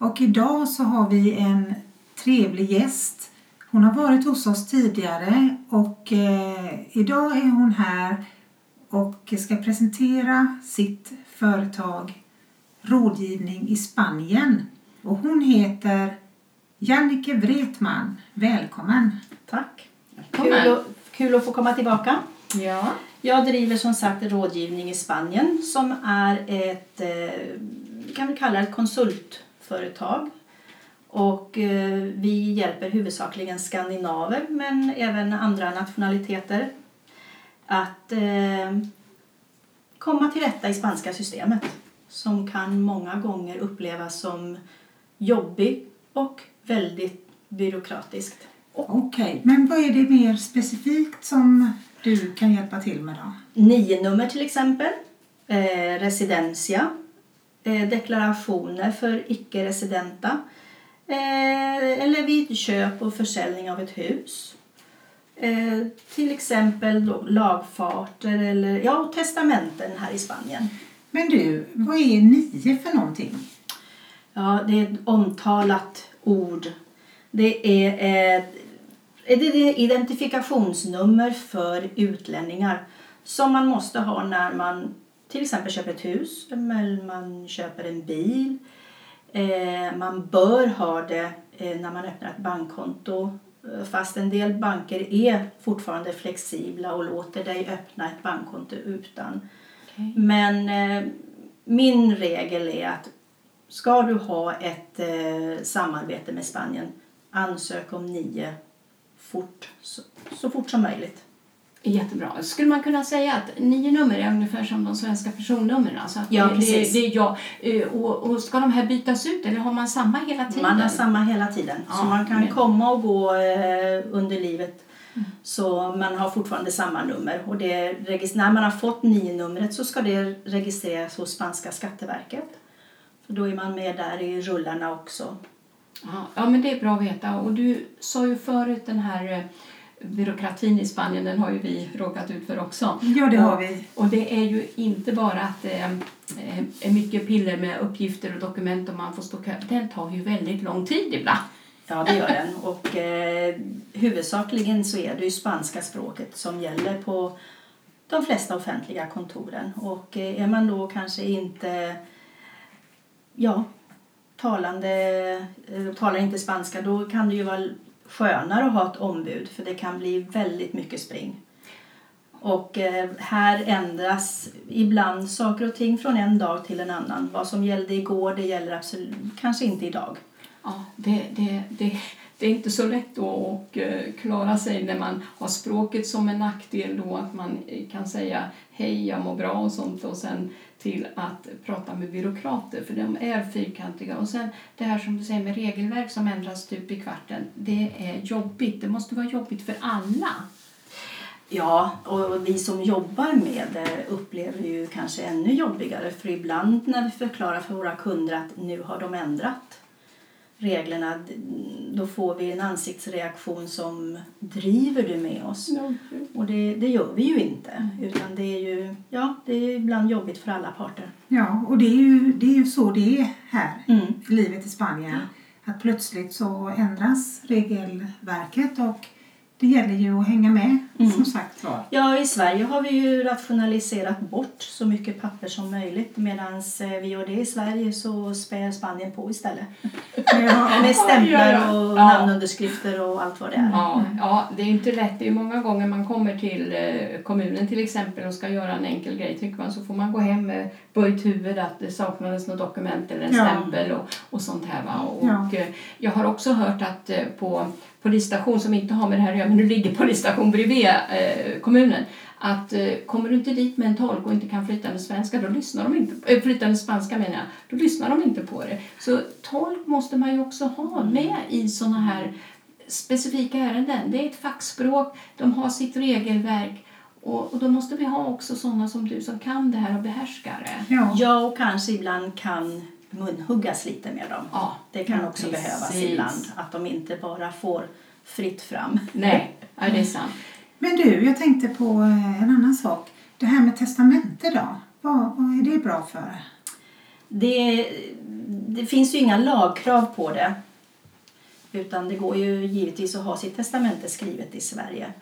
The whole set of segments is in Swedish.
Och idag så har vi en trevlig gäst. Hon har varit hos oss tidigare och eh, idag är hon här och ska presentera sitt företag Rådgivning i Spanien. Och hon heter Jannike Wretman. Välkommen! Tack. Välkommen. Kul, att- kul att få komma tillbaka. Ja. Jag driver som sagt rådgivning i Spanien som är ett, eh, vi kan väl kalla det ett konsultföretag. Och eh, vi hjälper huvudsakligen skandinaver men även andra nationaliteter att eh, komma till rätta i spanska systemet som kan många gånger upplevas som jobbig och väldigt byråkratiskt. Okej, men vad är det mer specifikt som du kan hjälpa till med då? Nio-nummer till exempel, eh, residencia, deklarationer för icke-residenta eh, eller vid köp och försäljning av ett hus. Eh, till exempel då lagfarter eller ja, testamenten här i Spanien. Men du, vad är nio för någonting? Ja, det är ett omtalat ord. Det är ett, ett identifikationsnummer för utlänningar som man måste ha när man till exempel köper ett hus eller man köper en bil. Eh, man bör ha det eh, när man öppnar ett bankkonto eh, fast en del banker är fortfarande flexibla och låter dig öppna ett bankkonto utan. Men eh, min regel är att ska du ha ett samarbete med Spanien, ansök om nio fort, så, så fort som möjligt. Jättebra. Skulle man kunna säga att nio nummer är ungefär som de svenska personnumren? Alltså att Ja, det, precis. Det, det är jag. Eh, Och, och ska de här bytas ut eller har man samma hela tiden? Man har samma hela tiden. så Ja, man kan men- komma och gå eh, under livet. Så man har fortfarande samma nummer. Och det när man har fått nio numret så ska det registreras hos spanska skatteverket. För då är man med där i rullarna också. Ja, ja, men det är bra att veta. Och du sa ju förut den här eh, byråkratin i Spanien, den har ju vi råkat ut för också. Ja, det har vi. Och det är ju inte bara att det eh, är mycket piller med uppgifter och dokument och man får stå kö. Den tar ju väldigt lång tid ibland. Ja, det gör den. Och eh, huvudsakligen så är det ju spanska språket som gäller på de flesta offentliga kontoren. Och eh, är man då kanske inte ja, talande, eh, talar inte spanska, då kan det ju vara skönare att ha ett ombud för det kan bli väldigt mycket spring. Och eh, här ändras ibland saker och ting från en dag till en annan. Vad som gällde igår, det gäller absolut kanske inte idag. Ja, det, det, det, det är inte så lätt då att eh, klara sig när man har språket som en nackdel då att man eh, kan säga hej, jag mår bra och sånt och sen till att prata med byråkrater för de är fyrkantiga. Och sen det här som du säger med regelverk som ändras stup i kvarten det är jobbigt, det måste vara jobbigt för alla. Ja, och vi som jobbar med det upplever ju kanske ännu jobbigare för ibland när vi förklarar för våra kunder att nu har de ändrat reglerna då får vi en ansiktsreaktion som driver du med oss? Och det, det gör vi ju inte utan det är ju ja, det är ibland jobbigt för alla parter. Ja, och det är ju, det är ju så det är här Mm. i livet i Spanien. Att plötsligt så ändras regelverket och det gäller ju att hänga med Mm. som sagt var. Ja, i Sverige har vi ju rationaliserat bort så mycket papper som möjligt medan vi gör det i Sverige så spär Spanien på istället. Ja, Med stämplar och Ja. namnunderskrifter och allt vad det är. Ja, ja, det är inte lätt. Det är många gånger man kommer till eh, kommunen till exempel och ska göra en enkel grej tycker man så får man gå hem med böjt huvud att det saknades något dokument eller en Ja. stämpel och, och sånt här. Va? Och, Ja. eh, jag har också hört att eh, på polisstation som inte har med det här att göra men nu ligger polisstation bredvid eh, kommunen att eh, kommer du inte dit med en tolk och inte kan flytande svenska då lyssnar de inte, äh, flytande spanska menar jag, då lyssnar de inte på det. Så tolk måste man ju också ha med i såna här specifika ärenden. Det är ett fackspråk, de har sitt regelverk och, och då måste vi ha också sådana som du som kan det här och behärskar det. ja. Ja, och kanske ibland kan munhuggas lite med dem. Ja, Det kan också precis. behövas ibland, att de inte bara får fritt fram. nej, ja, det är sant. Men du, jag tänkte på eh, en annan sak. Det här med testamente då. Vad, vad är det bra för? det, det finns ju inga lagkrav på det. Utan det går ju givetvis att ha sitt testamente skrivet i Sverige.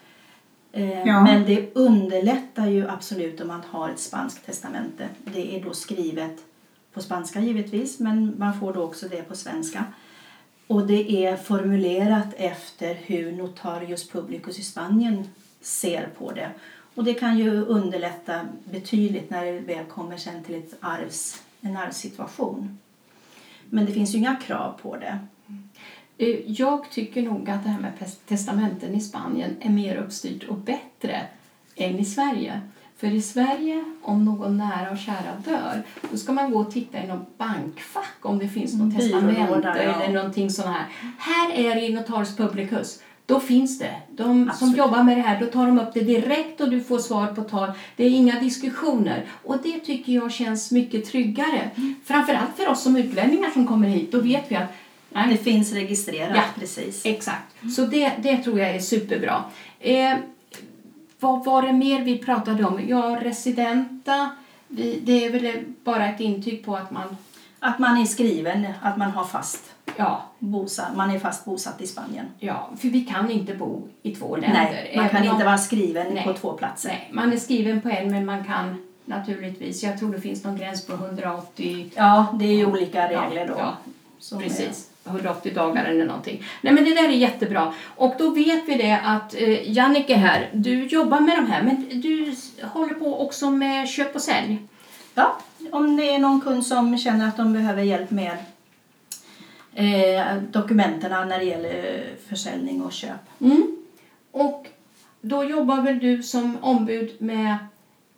Eh, Ja. Men det underlättar ju absolut om man har ett spanskt testamente. Det är då skrivet på spanska givetvis, men man får då också det på svenska. Och det är formulerat efter hur Notarius Publicus i Spanien ser på det. Och det kan ju underlätta betydligt när det väl kommer sen till ett arvs, en arvssituation. Men det finns ju inga krav på det. Eh, jag tycker nog att det här med testamenten i Spanien är mer uppstyrt och bättre än i Sverige. För i Sverige, om någon nära och kära dör, då ska man gå och titta i något bankfack om det finns något Byrålåda, testamente ja. eller någonting sånt här. Här är det i Notarius Publicus. Då finns det. De som Absolut. jobbar med det här, då tar de upp det direkt och du får svar på tal. Det är inga diskussioner. Och det tycker jag känns mycket tryggare. Framförallt för oss som utlänningar som kommer hit. Då vet vi att nej, Det finns registrerat Ja. precis. Exakt. Så det, det tror jag är superbra. Eh, vad var det mer vi pratade om? Ja, residenta. Vi, det är väl bara ett intyg på att man, Att man är skriven, att man har fast ja, bosatt, man är fast bosatt i Spanien. ja, för vi kan inte bo i två länder. Nej, man kan om- inte vara skriven Nej. på två platser. Nej, man är skriven på en men man kan naturligtvis, jag tror det finns någon gräns på 180 Ja, det är ju olika regler då. Ja, Precis. 180 dagar eller någonting. Nej men det där är jättebra. Och då vet vi det att eh, Jannike här, du jobbar med de här men du håller på också med köp och sälj. Ja, om det är någon kund som känner att de behöver hjälp med eh, dokumenten när det gäller försäljning och köp. Mm. Och då jobbar väl du som ombud med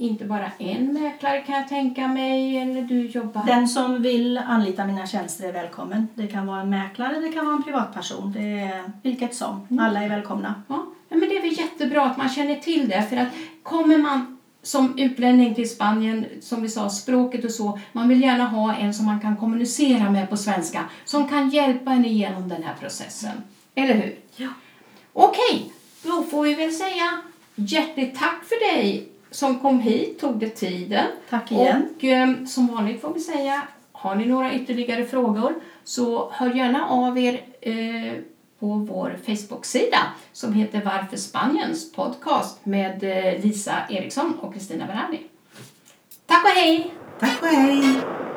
inte bara en mäklare kan jag tänka mig eller du jobbar... Den som vill anlita mina tjänster är välkommen. Det kan vara en mäklare, det kan vara en privatperson. Det är vilket som. Alla är välkomna. Ja, ja, men det är väl jättebra att man känner till det. För att kommer man som utlänning till Spanien, som vi sa, språket och så, man vill gärna ha en som man kan kommunicera med på svenska, som kan hjälpa en igenom den här processen. Eller hur? Ja. Okej, då får vi väl säga hjärtligt tack för dig som kom hit, tog dig tiden. Tack igen. Och eh, som vanligt får vi säga, har ni några ytterligare frågor så hör gärna av er eh, på vår Facebook-sida som heter Varför Spaniens podcast med eh, Lisa Eriksson och Kristina Berardi. Tack och hej! Tack och hej!